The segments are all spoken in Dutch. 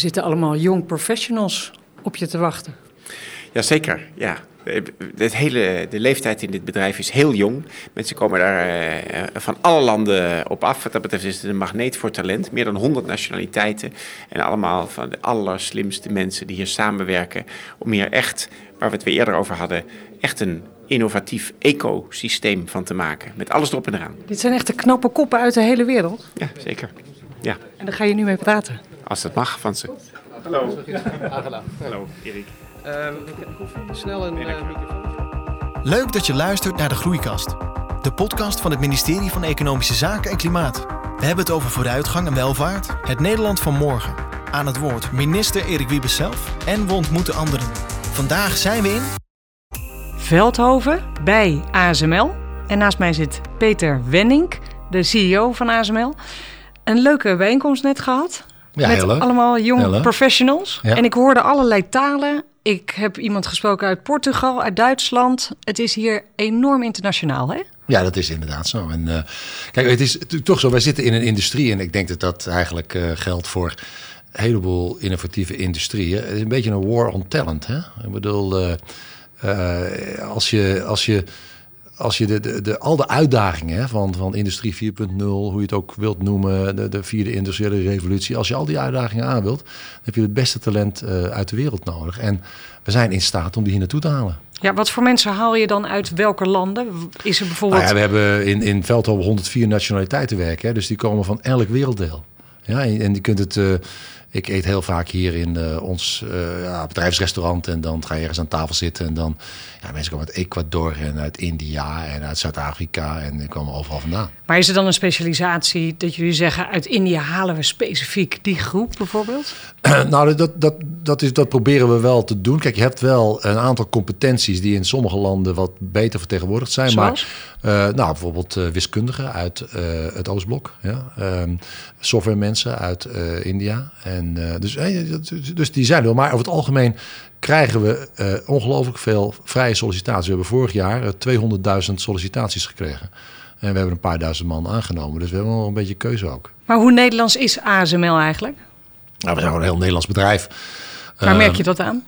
Zitten allemaal young professionals op je te wachten. Jazeker, ja. Het hele, de leeftijd in dit bedrijf is heel jong. Mensen komen daar eh, van alle landen op af. Wat dat betreft is het een magneet voor talent. Meer dan 100 nationaliteiten. En allemaal van de allerslimste mensen die hier samenwerken. Om hier echt, waar we het weer eerder over hadden, echt een innovatief ecosysteem van te maken. Met alles erop en eraan. Dit zijn echte knappe koppen uit de hele wereld. Ja, zeker. Ja. En daar ga je nu mee praten. Als dat mag van ze. Hallo. Aangenaam. Hallo, Erik. Um, snel een microfoon. Leuk dat je luistert naar de Groeikast. De podcast van het ministerie van Economische Zaken en Klimaat. We hebben het over vooruitgang en welvaart, het Nederland van morgen. Aan het woord minister Erik Wiebes zelf en we ontmoeten anderen. Vandaag zijn we in... Veldhoven bij ASML. En naast mij zit Peter Wenning, de CEO van ASML. Een leuke bijeenkomst net gehad. Ja, met allemaal jonge professionals. Ja. En ik hoorde allerlei talen. Ik heb iemand gesproken uit Portugal, uit Duitsland. Het is hier enorm internationaal, hè? Ja, dat is inderdaad zo. En, eh, kijk, het is toch zo, wij zitten in een industrie... en ik denk dat dat eigenlijk eh, geldt voor een heleboel innovatieve industrieën. Het is een beetje een war on talent. Hè? Ik bedoel, eh, als je... Als je als je de, de, de, al de uitdagingen hè, van, van industrie 4.0, hoe je het ook wilt noemen, de, de vierde industriële revolutie, als je al die uitdagingen aan wilt, dan heb je het beste talent eh, uit de wereld nodig. En we zijn in staat om die hier naartoe te halen. Ja, wat voor mensen haal je dan uit welke landen? Is er bijvoorbeeld... Nou ja, we hebben in, in Veldhoven 104 nationaliteiten werken. Hè, dus die komen van elk werelddeel. Ja, en, en je kunt het... Uh, ik eet heel vaak hier in uh, ons uh, ja, bedrijfsrestaurant. En dan ga je ergens aan tafel zitten. En dan... Ja, mensen komen uit Ecuador en uit India en uit Zuid-Afrika. En die komen overal vandaan. Maar is er dan een specialisatie dat jullie zeggen... uit India halen we specifiek die groep bijvoorbeeld? nou, dat, dat, dat, is, dat proberen we wel te doen. Kijk, je hebt wel een aantal competenties... die in sommige landen wat beter vertegenwoordigd zijn. Zoals? Maar uh, nou, bijvoorbeeld uh, wiskundigen uit uh, het Oostblok. Ja? Um, softwaremensen uit India. En, dus, dus die zijn er wel. Maar over het algemeen krijgen we uh, ongelooflijk veel vrije sollicitaties. We hebben vorig jaar uh, 200.000 sollicitaties gekregen. En we hebben een paar duizend man aangenomen. Dus we hebben wel een beetje keuze ook. Maar hoe Nederlands is ASML eigenlijk? Nou, we zijn gewoon een heel Nederlands bedrijf. Waar merk je dat aan?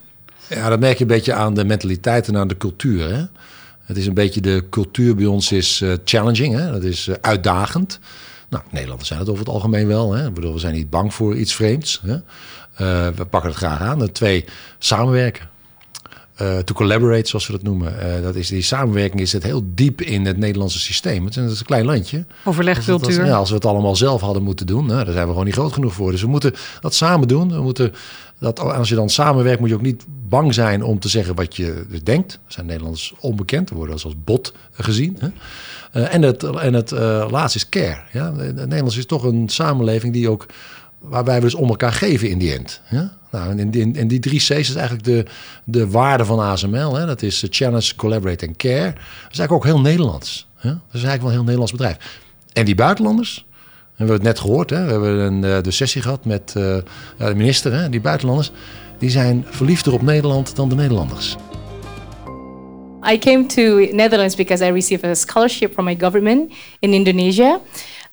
Ja, dat merk je een beetje aan de mentaliteit en aan de cultuur. Hè? Het is een beetje de cultuur bij ons is uh, challenging. Hè? Dat is uh, uitdagend. Nou, Nederlanders zijn het over het algemeen wel. Hè? Ik bedoel, we zijn niet bang voor iets vreemds. Hè? Uh, we pakken het graag aan. De twee, samenwerken. To collaborate, zoals we dat noemen. Dat is, die samenwerking is het heel diep in het Nederlandse systeem. Het is een klein landje. Overlegcultuur. Als, ja, als we het allemaal zelf hadden moeten doen, nou, daar zijn we gewoon niet groot genoeg voor. Dus we moeten dat samen doen. We moeten dat, als je dan samenwerkt, moet je ook niet bang zijn om te zeggen wat je denkt. We zijn Nederlanders onbekend, we worden als bot gezien. Hè? Uh, en het, en het laatste is care. Ja? Nederlands is toch een samenleving die ook waarbij we dus om elkaar geven in die end. Ja? Nou, en, in, in die drie C's is eigenlijk de, de waarde van ASML. Hè? Dat is challenge, collaborate en care. Dat is eigenlijk ook heel Nederlands. Hè? Dat is eigenlijk wel een heel Nederlands bedrijf. En die buitenlanders, we hebben het net gehoord. Hè? We hebben een, de sessie gehad met uh, de minister. Hè? Die buitenlanders, die zijn verliefder op Nederland dan de Nederlanders. I came to Netherlands because I received a scholarship from my government in Indonesia.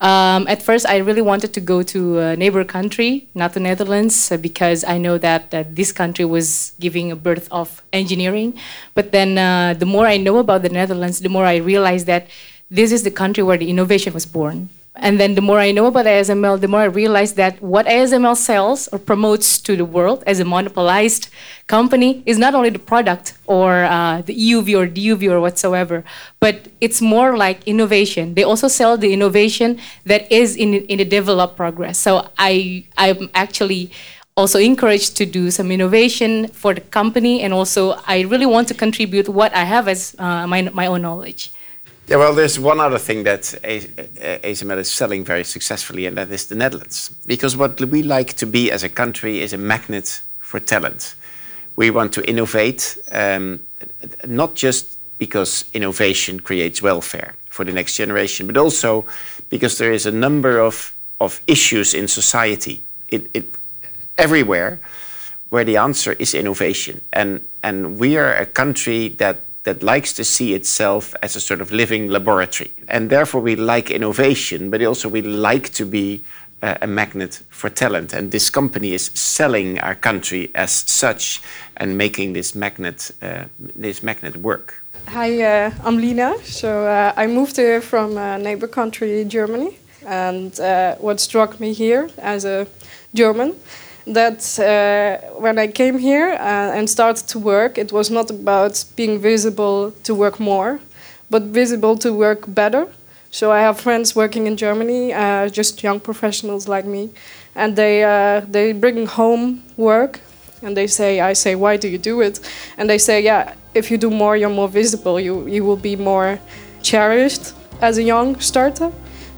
Um, at first, I really wanted to go to a neighbor country, not the Netherlands, because I know that uh, this country was giving a birth of engineering. But then, uh, the more I know about the Netherlands, the more I realize that this is the country where the innovation was born. And then, the more I know about ASML, the more I realize that what ASML sells or promotes to the world as a monopolized company is not only the product or uh, the EUV or DUV or whatsoever, but it's more like innovation. They also sell the innovation that is in in the developed progress. So I I'm actually also encouraged to do some innovation for the company, and also I really want to contribute what I have as uh, my my own knowledge. Yeah, well, there's one other thing that ASML is selling very successfully, and that is the Netherlands. Because what we like to be as a country is a magnet for talent. We want to innovate, um, not just because innovation creates welfare for the next generation, but also because there is a number of, of issues in society, it, it, everywhere, where the answer is innovation. And, and we are a country that that likes to see itself as a sort of living laboratory. And therefore we like innovation, but also we like to be uh, a magnet for talent. And this company is selling our country as such and making this magnet, uh, this magnet work. Hi, uh, I'm Lina. So uh, I moved here from a neighbor country, Germany. And uh, what struck me here as a German, that uh, when I came here uh, and started to work, it was not about being visible to work more, but visible to work better. So I have friends working in Germany, uh, just young professionals like me, and they they bring home work, and they say, I say, why do you do it? And they say, yeah, if you do more, you're more visible. You you will be more cherished as a young starter.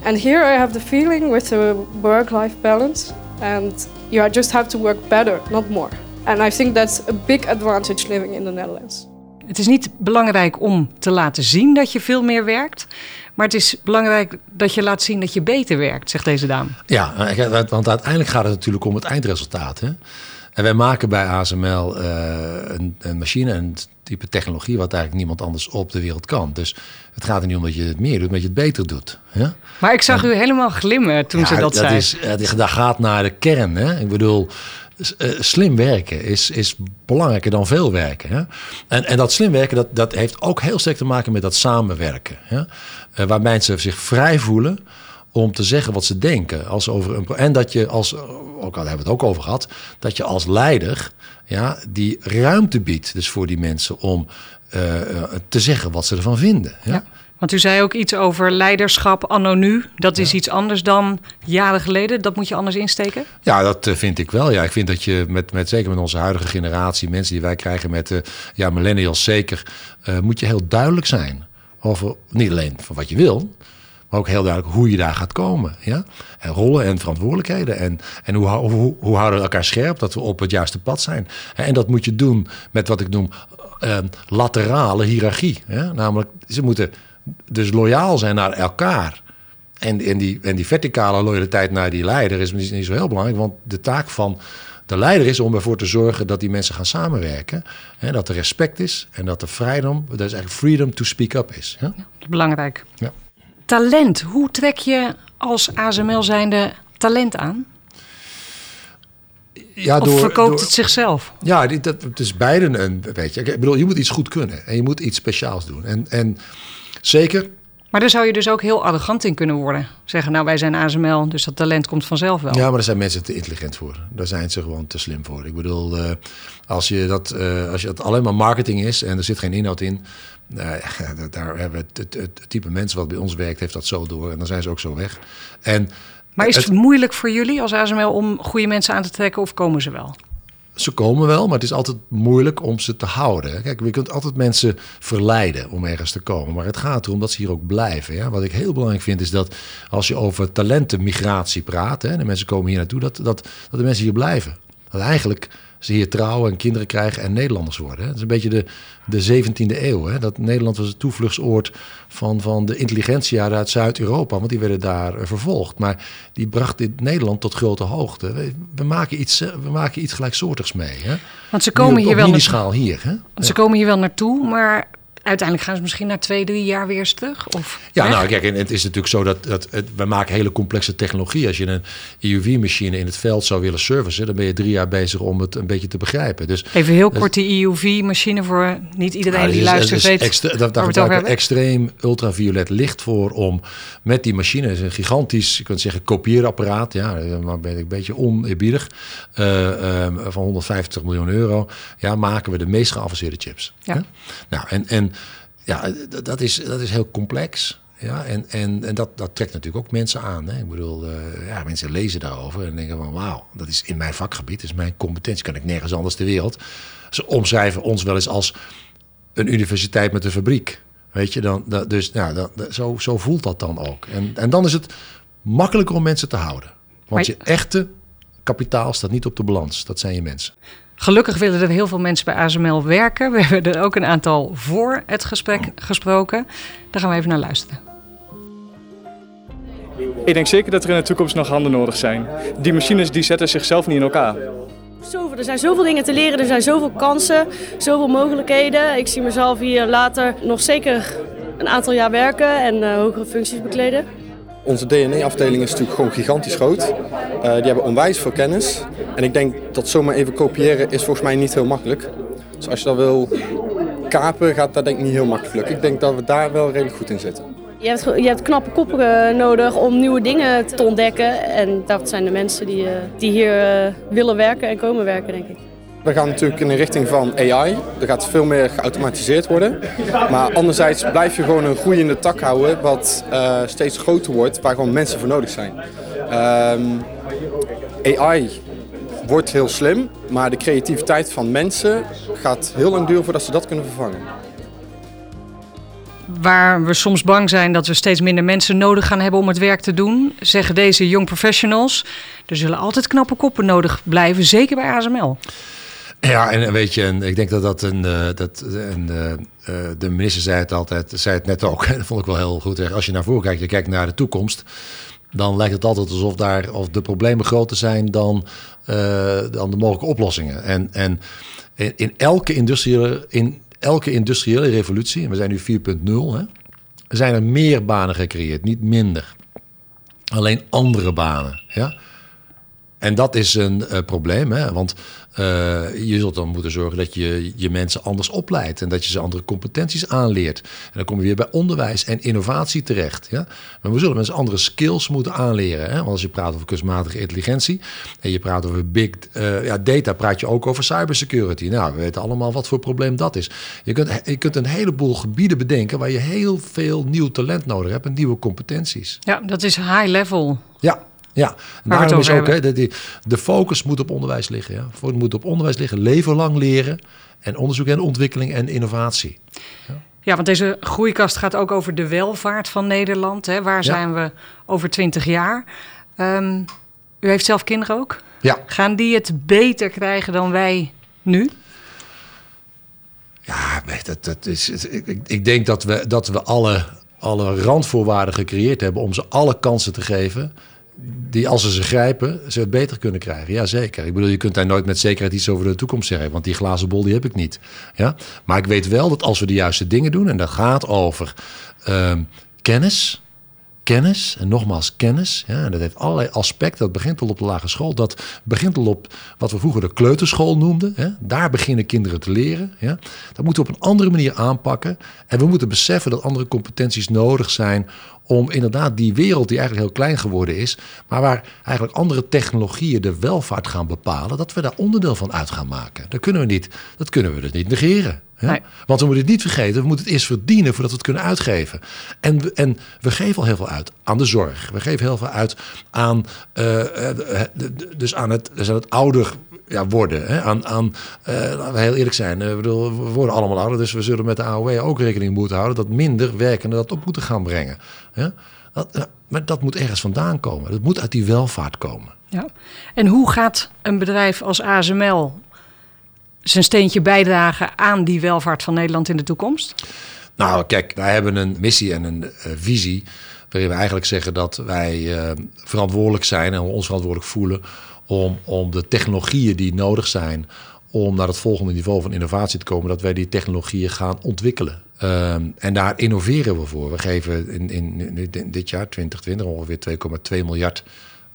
And here I have the feeling with the work-life balance, and you just have to work better, not more. And I think that's a big advantage living in the Netherlands. Het is niet belangrijk om te laten zien dat je veel meer werkt. Maar het is belangrijk dat je laat zien dat je beter werkt, zegt deze dame. Ja, want uiteindelijk gaat het natuurlijk om het eindresultaat. Hè? En wij maken bij ASML uh, een, een, machine, een type technologie, wat eigenlijk niemand anders op de wereld kan. Dus het gaat er niet om dat je het meer doet, maar dat je het beter doet. Ja? Maar ik zag u helemaal glimmen toen ze dat, dat zei. Is, dat gaat naar de kern. Hè? Ik bedoel, uh, slim werken is, is belangrijker dan veel werken. Hè? En, en dat slim werken, dat, dat heeft ook heel sterk te maken met dat samenwerken. Hè? Waar mensen zich vrij voelen om te zeggen wat ze denken. Als over een, en dat je als, ook al hebben we het ook over gehad, dat je als leider ja, die ruimte biedt dus voor die mensen om uh, te zeggen wat ze ervan vinden. Ja? ja? Want u zei ook iets over leiderschap anno nu. Dat is iets anders dan jaren geleden. Dat moet je anders insteken? Ja, dat uh, vind ik wel. Ja, ik vind dat je met, met zeker met onze huidige generatie, mensen die wij krijgen met uh, ja, millennials zeker, moet je heel duidelijk zijn over niet alleen van wat je wil, maar ook heel duidelijk hoe je daar gaat komen. Ja? En rollen en verantwoordelijkheden. En, en hoe, hoe, hoe houden we elkaar scherp dat we op het juiste pad zijn. En dat moet je doen met wat ik noem uh, laterale hiërarchie. Ja? Namelijk, ze moeten dus loyaal zijn naar elkaar. En, en, die, en die verticale loyaliteit naar die leider is niet zo heel belangrijk. Want de taak van de leider is om ervoor te zorgen dat die mensen gaan samenwerken. Hè, dat er respect is en dat er vrijheid, dat is eigenlijk freedom to speak up is. Ja? belangrijk. Ja talent. Hoe trek je als ASML zijnde talent aan? Ja, of verkoopt het zichzelf? Ja, dat, het is beide een beetje. Ik bedoel, je moet iets goed kunnen en je moet iets speciaals doen. En, en zeker. Maar daar zou je dus ook heel arrogant in kunnen worden. Zeggen, nou wij zijn ASML, dus dat talent komt vanzelf wel. Ja, maar daar zijn mensen te intelligent voor. Daar zijn ze gewoon te slim voor. Ik bedoel, uh, als, je dat, uh, als je dat alleen maar marketing is en er zit geen inhoud in, ja, daar hebben we het, het, type mensen wat bij ons werkt, heeft dat zo door. En dan zijn ze ook zo weg. En, maar is het, het moeilijk voor jullie als ASML om goede mensen aan te trekken of komen ze wel? Ze komen wel, maar het is altijd moeilijk om ze te houden. Kijk, je kunt altijd mensen verleiden om ergens te komen. Maar het gaat erom dat ze hier ook blijven. Ja? Wat ik heel belangrijk vind, is dat als je over talentenmigratie praat... Hè, de mensen komen hier naartoe, dat, dat, dat de mensen hier blijven. Dat eigenlijk ze hier trouwen en kinderen krijgen en Nederlanders worden. Het is een beetje de, de 17e eeuw. Hè? Dat Nederland was het toevluchtsoord van, van de intelligentsia uit Zuid-Europa, want die werden daar eh, vervolgd. Maar die bracht dit Nederland tot grote hoogte. We, maken, iets, we maken iets gelijksoortigs mee. Hè? Want ze komen hier wel. Naartoe. hier. Hè? Want ze komen hier wel naartoe, maar uiteindelijk gaan ze misschien na twee, drie jaar weer eens terug? Of ja, nou kijk, en het is natuurlijk zo dat, dat we maken hele complexe technologie. Als je een EUV-machine in het veld zou willen servicen, dan ben je drie jaar bezig om het een beetje te begrijpen. Dus, Even heel kort die EUV-machine voor niet iedereen nou, die luistert weet. Extre, daar daar gebruiken extreem ultraviolet licht voor om met die machine, is een gigantisch, je kunt zeggen kopieerapparaat, ja, maar ben ik een beetje oneerbiedig, uh, van 150 miljoen euro, ja, maken we de meest geavanceerde chips. Ja. Nou, en, en ja, dat is, dat is heel complex. Ja, en en, en dat, dat trekt natuurlijk ook mensen aan. Hè. Ik bedoel, uh, ja, mensen lezen daarover en denken van wauw, dat is in mijn vakgebied, dat is mijn competentie, kan ik nergens anders ter wereld. Ze omschrijven ons wel eens als een universiteit met een fabriek. Weet je, dan, dat, dus nou, dat, zo, zo voelt dat dan ook. En, en dan is het makkelijker om mensen te houden. Want je echte kapitaal staat niet op de balans. Dat zijn je mensen. Gelukkig willen er heel veel mensen bij ASML werken. We hebben er ook een aantal voor het gesprek gesproken. Daar gaan we even naar luisteren. Ik denk zeker dat er in de toekomst nog handen nodig zijn. Die machines die zetten zichzelf niet in elkaar. Zoveel, er zijn zoveel dingen te leren, er zijn zoveel kansen, zoveel mogelijkheden. Ik zie mezelf hier later nog zeker een aantal jaar werken en uh, hogere functies bekleden. Onze DNA-afdeling is natuurlijk gewoon gigantisch groot. Uh, die hebben onwijs veel kennis. En ik denk dat zomaar even kopiëren is volgens mij niet heel makkelijk. Dus als je dat wil kapen, gaat dat denk ik niet heel makkelijk lukken. Ik denk dat we daar wel redelijk goed in zitten. Je hebt, je hebt knappe koppen eh, nodig om nieuwe dingen te ontdekken. En dat zijn de mensen die, uh, die hier willen werken en komen werken, denk ik. We gaan natuurlijk in de richting van AI. Er gaat veel meer geautomatiseerd worden. Maar anderzijds blijf je gewoon een groeiende tak houden wat uh, steeds groter wordt, waar gewoon mensen voor nodig zijn. Um, AI wordt heel slim, maar de creativiteit van mensen gaat heel lang duren voordat ze dat kunnen vervangen. Waar we soms bang zijn dat we steeds minder mensen nodig gaan hebben om het werk te doen, zeggen deze young professionals. Er zullen altijd knappe koppen nodig blijven, zeker bij ASML. Ja, en weet je, en ik denk dat dat een. Uh, dat, een uh, de minister zei het altijd, zei het net ook. dat vond ik wel heel goed. Als je naar voren kijkt, je kijkt naar de toekomst. Dan lijkt het altijd alsof daar of de problemen groter zijn dan, dan de mogelijke oplossingen. En, en in, elke industriële, in elke industriële revolutie, en we zijn nu 4.0, zijn er meer banen gecreëerd, niet minder. Alleen andere banen. Ja? En dat is een probleem, hè? want je zult dan moeten zorgen dat je je mensen anders opleidt en dat je ze andere competenties aanleert. En dan kom je weer bij onderwijs en innovatie terecht. Ja? Maar we zullen mensen andere skills moeten aanleren. Hè? Want als je praat over kunstmatige intelligentie en je praat over big uh, ja, data, praat je ook over cybersecurity. Nou, we weten allemaal wat voor probleem dat is. Je kunt, je kunt een heleboel gebieden bedenken waar je heel veel nieuw talent nodig hebt en nieuwe competenties. Ja, dat is high level. Ja, ja, daarom is ook hè, de, de focus moet op onderwijs liggen. Ja. Het moet op onderwijs liggen, leven lang leren en onderzoek en ontwikkeling en innovatie. Ja. ja want deze groeikast gaat ook over de welvaart van Nederland. Hè. Waar zijn we over twintig jaar? Um, u heeft zelf kinderen ook? Ja. Gaan die het beter krijgen dan wij nu? Ja, dat, dat is, ik, ik denk dat we, dat we alle, alle randvoorwaarden gecreëerd hebben om ze alle kansen te geven die als ze ze grijpen, ze het beter kunnen krijgen. Jazeker. Ik bedoel, je kunt daar nooit met zekerheid iets over de toekomst zeggen, want die glazen bol die heb ik niet. Ja? Maar ik weet wel dat als we de juiste dingen doen, en dat gaat over uh, kennis, kennis, en nogmaals kennis. Ja, dat heeft allerlei aspecten. Dat begint al op de lagere school. Dat begint al op wat we vroeger de kleuterschool noemden. Hè. Daar beginnen kinderen te leren. Ja. Dat moeten we op een andere manier aanpakken. En we moeten beseffen dat andere competenties nodig zijn om inderdaad die wereld die eigenlijk heel klein geworden is, maar waar eigenlijk andere technologieën de welvaart gaan bepalen, dat we daar onderdeel van uit gaan maken. Dat kunnen we niet, dat kunnen we dus niet negeren. Ja? Nee. Want we moeten het niet vergeten, we moeten het eerst verdienen voordat we het kunnen uitgeven. En, we, en we geven al heel veel uit aan de zorg. We geven heel veel uit aan, uh, dus aan het, dus aan het ouder ja, worden. Hè? Aan, aan uh, laten we heel eerlijk zijn, uh, bedoel, we worden allemaal ouder, dus we zullen met de AOW ook rekening moeten houden dat minder werkenden dat op moeten gaan brengen. Ja? Dat, maar dat moet ergens vandaan komen. Dat moet uit die welvaart komen. Ja. En hoe gaat een bedrijf als ASML zijn steentje bijdragen aan die welvaart van Nederland in de toekomst? Nou, kijk, wij hebben een missie en een uh, visie. Waarin we eigenlijk zeggen dat wij uh, verantwoordelijk zijn en ons verantwoordelijk voelen om, om de technologieën die nodig zijn om naar het volgende niveau van innovatie te komen, dat wij die technologieën gaan ontwikkelen. Um, en daar innoveren we voor. We geven in, in, in dit jaar, 2020, ongeveer 2,2 miljard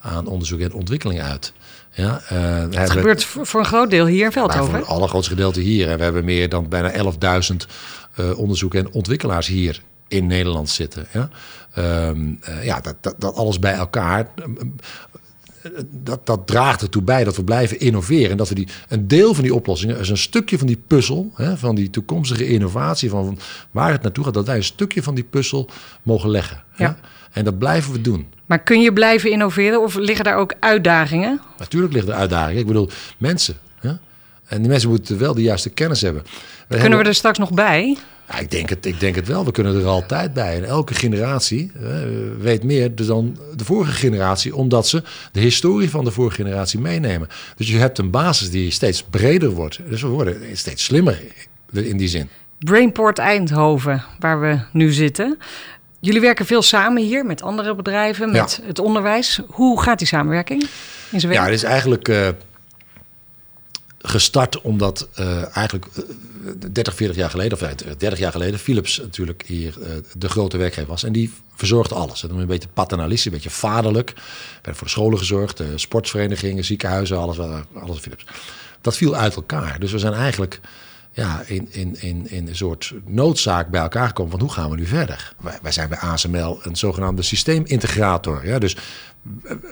aan onderzoek en ontwikkeling uit. Ja, uh, het gebeurt voor een groot deel hier in Veldhoven? Voor het allergrootste gedeelte hier. En we hebben meer dan bijna 11.000 uh, onderzoek- en ontwikkelaars hier in Nederland zitten. Ja, um, uh, ja dat, dat, dat, alles bij elkaar dat, dat draagt ertoe bij dat we blijven innoveren. En dat we die, een deel van die oplossingen, is een stukje van die puzzel, hè, van die toekomstige innovatie, van waar het naartoe gaat, dat wij een stukje van die puzzel mogen leggen. Ja. En dat blijven we doen. Maar kun je blijven innoveren of liggen daar ook uitdagingen? Natuurlijk liggen er uitdagingen. Ik bedoel, mensen. En die mensen moeten wel de juiste kennis hebben. We Kunnen we er straks nog bij? Ja, ik, denk het, ik denk het wel. We kunnen er altijd bij. En elke generatie uh, weet meer dan de vorige generatie, omdat ze de historie van de vorige generatie meenemen. Dus je hebt een basis die steeds breder wordt. Dus we worden steeds slimmer in die zin. Brainport Eindhoven, waar we nu zitten. Jullie werken veel samen hier met andere bedrijven, met het onderwijs. Hoe gaat die samenwerking in zijn werk? Ja, het is eigenlijk. Uh, gestart omdat uh, eigenlijk uh, 30, 40 jaar geleden, of 30 eh, jaar geleden, Philips natuurlijk hier uh, de grote werkgever was. En die verzorgde alles. Dat een beetje paternalistisch, een beetje vaderlijk. Werd voor de scholen gezorgd, sportverenigingen, ziekenhuizen, alles, alles Philips. Dat viel uit elkaar. Dus we zijn eigenlijk ja, in, in, in, in een soort noodzaak bij elkaar gekomen van hoe gaan we nu verder? Wij, wij zijn bij ASML een zogenaamde systeemintegrator. Ja? Dus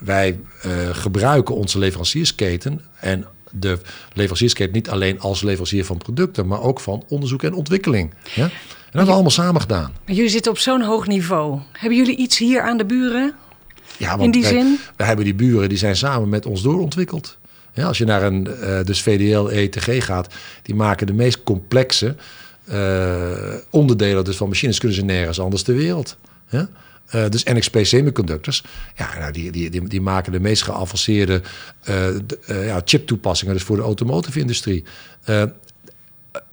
wij uh, gebruiken onze leveranciersketen en de leveranciersketen niet alleen als leverancier van producten, maar ook van onderzoek en ontwikkeling. Ja? En dat hebben we allemaal samen gedaan. Maar jullie zitten op zo'n hoog niveau. Hebben jullie iets hier aan de buren? Ja, want in die zin? We hebben die buren die zijn samen met ons doorontwikkeld. Ja, als je naar een uh, dus VDL ETG gaat, die maken de meest complexe uh, onderdelen dus van machines kunnen ze nergens anders ter wereld. Ja? Uh, dus NXP Semiconductors, ja, nou, die, die, die, die, maken de meest geavanceerde uh, ja, chip-toepassingen dus voor de automotive-industrie.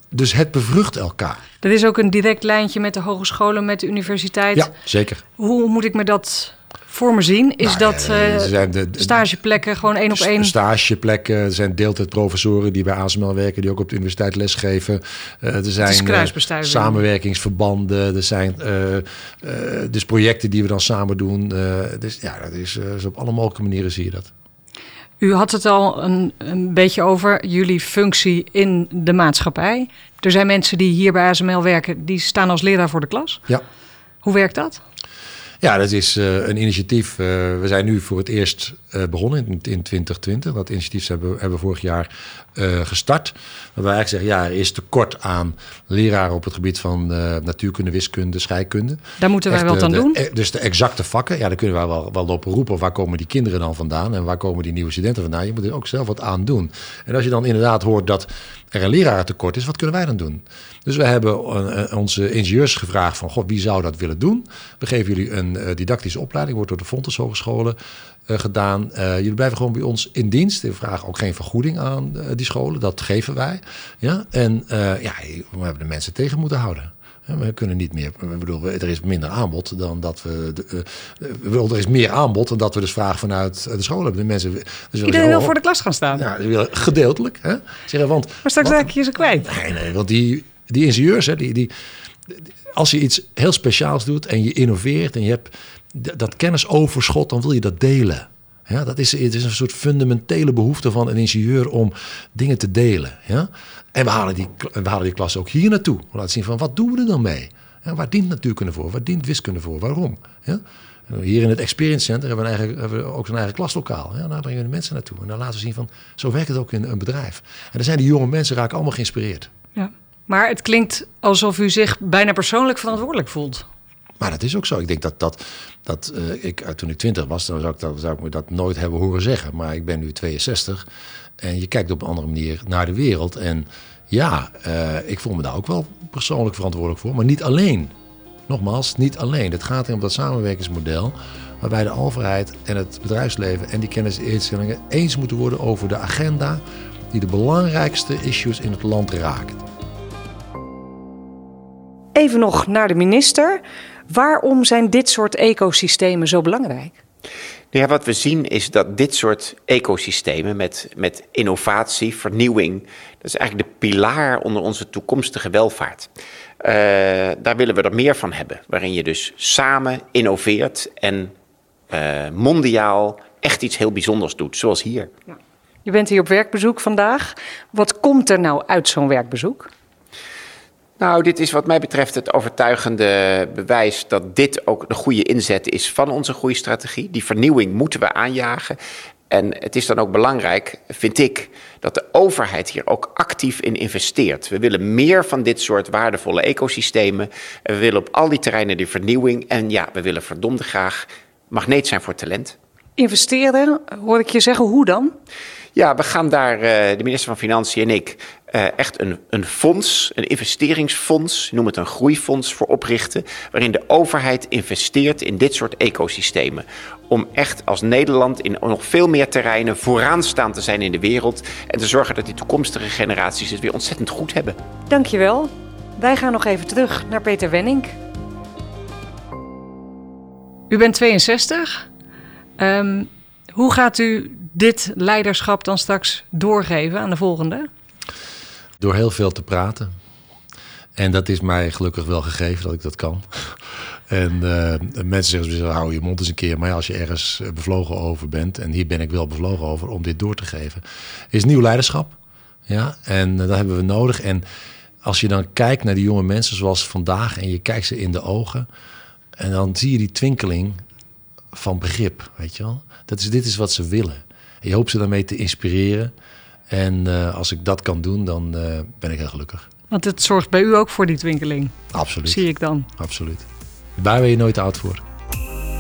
dus het bevrucht elkaar. Dat is ook een direct lijntje met de hogescholen, met de universiteit. Ja, zeker. Hoe moet ik me dat voor me zien? Is nou, dat uh, zijn de, stageplekken gewoon één op één? Stageplekken. Er zijn deeltijdprofessoren die bij ASML werken, die ook op de universiteit lesgeven. Uh, er zijn uh, samenwerkingsverbanden. Er zijn dus projecten die we dan samen doen. dus ja, dat is, dus op alle mogelijke manieren zie je dat. U had het al een, een beetje over jullie functie in de maatschappij. Er zijn mensen die hier bij ASML werken, die staan als leraar voor de klas. Ja. Hoe werkt dat? Ja, dat is uh, een initiatief. Uh, we zijn nu voor het eerst uh, begonnen in, in 2020. Dat initiatief hebben, hebben we vorig jaar gestart. Waar we eigenlijk zeggen, ja, er is tekort aan leraren op het gebied van natuurkunde, wiskunde, scheikunde. Daar moeten wij wat aan doen. E, dus de exacte vakken, ja, daar kunnen wij wel, wel op roepen. Waar komen die kinderen dan vandaan en waar komen die nieuwe studenten vandaan? Je moet er ook zelf wat aan doen. En als je dan inderdaad hoort dat er een lerarentekort is, wat kunnen wij dan doen? Dus we hebben onze ingenieurs gevraagd van, god, wie zou dat willen doen? We geven jullie een uh, didactische opleiding, wordt door de Fontes Hogescholen uh, gedaan. Uh, jullie blijven gewoon bij ons in dienst. We vragen ook geen vergoeding aan die scholen, dat geven wij. Ja? En ja, we hebben de mensen tegen moeten houden. We kunnen niet meer. Ik bedoel, er is minder aanbod dan dat we. De, uh, er is meer aanbod dan dat we dus vragen vanuit de scholen. De mensen. Dus Iedereen wil voor de klas gaan staan. Ja, gedeeltelijk. Hè? Zeggen, want, maar straks raak je ze kwijt. Nee, nee, want die, die ingenieurs, hè, die, die, als je iets heel speciaals doet en je innoveert en je hebt dat kennisoverschot, dan wil je dat delen. Ja, dat is, het is een soort fundamentele behoefte van een ingenieur om dingen te delen. Ja? En we halen, die, we halen die klas ook hier naartoe. We laten zien van wat doen we er dan mee? Ja, waar dient natuurkunde voor? Waar dient wiskunde voor? Waarom? Ja? Hier in het Experience Center hebben we, eigen, hebben we ook zijn eigen klaslokaal. Ja, daar brengen we de mensen naartoe. En dan laten we zien van, zo werkt het ook in een bedrijf. En dan zijn die jonge mensen raken allemaal geïnspireerd. Ja. Maar het klinkt alsof u zich bijna persoonlijk verantwoordelijk voelt. Maar dat is ook zo. Ik denk dat, dat, dat uh, ik, toen ik twintig was, dan zou ik, dat, zou ik me dat nooit hebben horen zeggen. Maar ik ben nu 62 en je kijkt op een andere manier naar de wereld. En ja, uh, ik voel me daar ook wel persoonlijk verantwoordelijk voor. Maar niet alleen. Nogmaals, niet alleen. Het gaat om dat samenwerkingsmodel waarbij de overheid en het bedrijfsleven en die kennisinstellingen eens moeten worden over de agenda die de belangrijkste issues in het land raakt. Even nog naar de minister. Waarom zijn dit soort ecosystemen zo belangrijk? Ja, wat we zien is dat dit soort ecosystemen met, met innovatie, vernieuwing, dat is eigenlijk de pilaar onder onze toekomstige welvaart. Uh, daar willen we er meer van hebben, waarin je dus samen innoveert en uh, mondiaal echt iets heel bijzonders doet, zoals hier. Ja. Je bent hier op werkbezoek vandaag. Wat komt er nou uit zo'n werkbezoek? Nou, dit is wat mij betreft het overtuigende bewijs dat dit ook de goede inzet is van onze groeistrategie. Die vernieuwing moeten we aanjagen. En het is dan ook belangrijk, vind ik, dat de overheid hier ook actief in investeert. We willen meer van dit soort waardevolle ecosystemen. We willen op al die terreinen die vernieuwing. En ja, we willen verdomde graag magneet zijn voor talent. Investeren, hoor ik je zeggen, hoe dan? Ja, we gaan daar, eh, de minister van Financiën en ik, uh, echt een, een fonds, een investeringsfonds, noem het een groeifonds, voor oprichten. Waarin de overheid investeert in dit soort ecosystemen. Om echt als Nederland in nog veel meer terreinen vooraanstaand te zijn in de wereld. En te zorgen dat die toekomstige generaties het weer ontzettend goed hebben. Dankjewel. Wij gaan nog even terug naar Peter Wenning. U bent 62. Um, Hoe gaat u dit leiderschap dan straks doorgeven aan de volgende? Door heel veel te praten. En dat is mij gelukkig wel gegeven dat ik dat kan. En uh, mensen zeggen, hou je mond eens een keer. Maar als je ergens eh, bevlogen over bent, en hier ben ik wel bevlogen over om dit door te geven, is nieuw leiderschap. Ja, en uh, dat hebben we nodig. En als je dan kijkt naar die jonge mensen zoals vandaag en je kijkt ze in de ogen, en dan zie je die twinkeling van begrip, weet je wel. Dat is, dit is wat ze willen. En je hoopt ze daarmee te inspireren. En uh, als ik dat kan doen, dan uh, ben ik heel gelukkig. Want het zorgt bij u ook voor die twinkeling. Absoluut. Zie ik dan. Absoluut. Daar ben je nooit oud voor.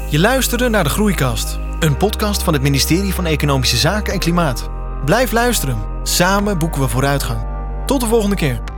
Je luisterde naar de Groeikast, een podcast van het ministerie van Economische Zaken en Klimaat. Blijf luisteren. Samen boeken we vooruitgang. Tot de volgende keer.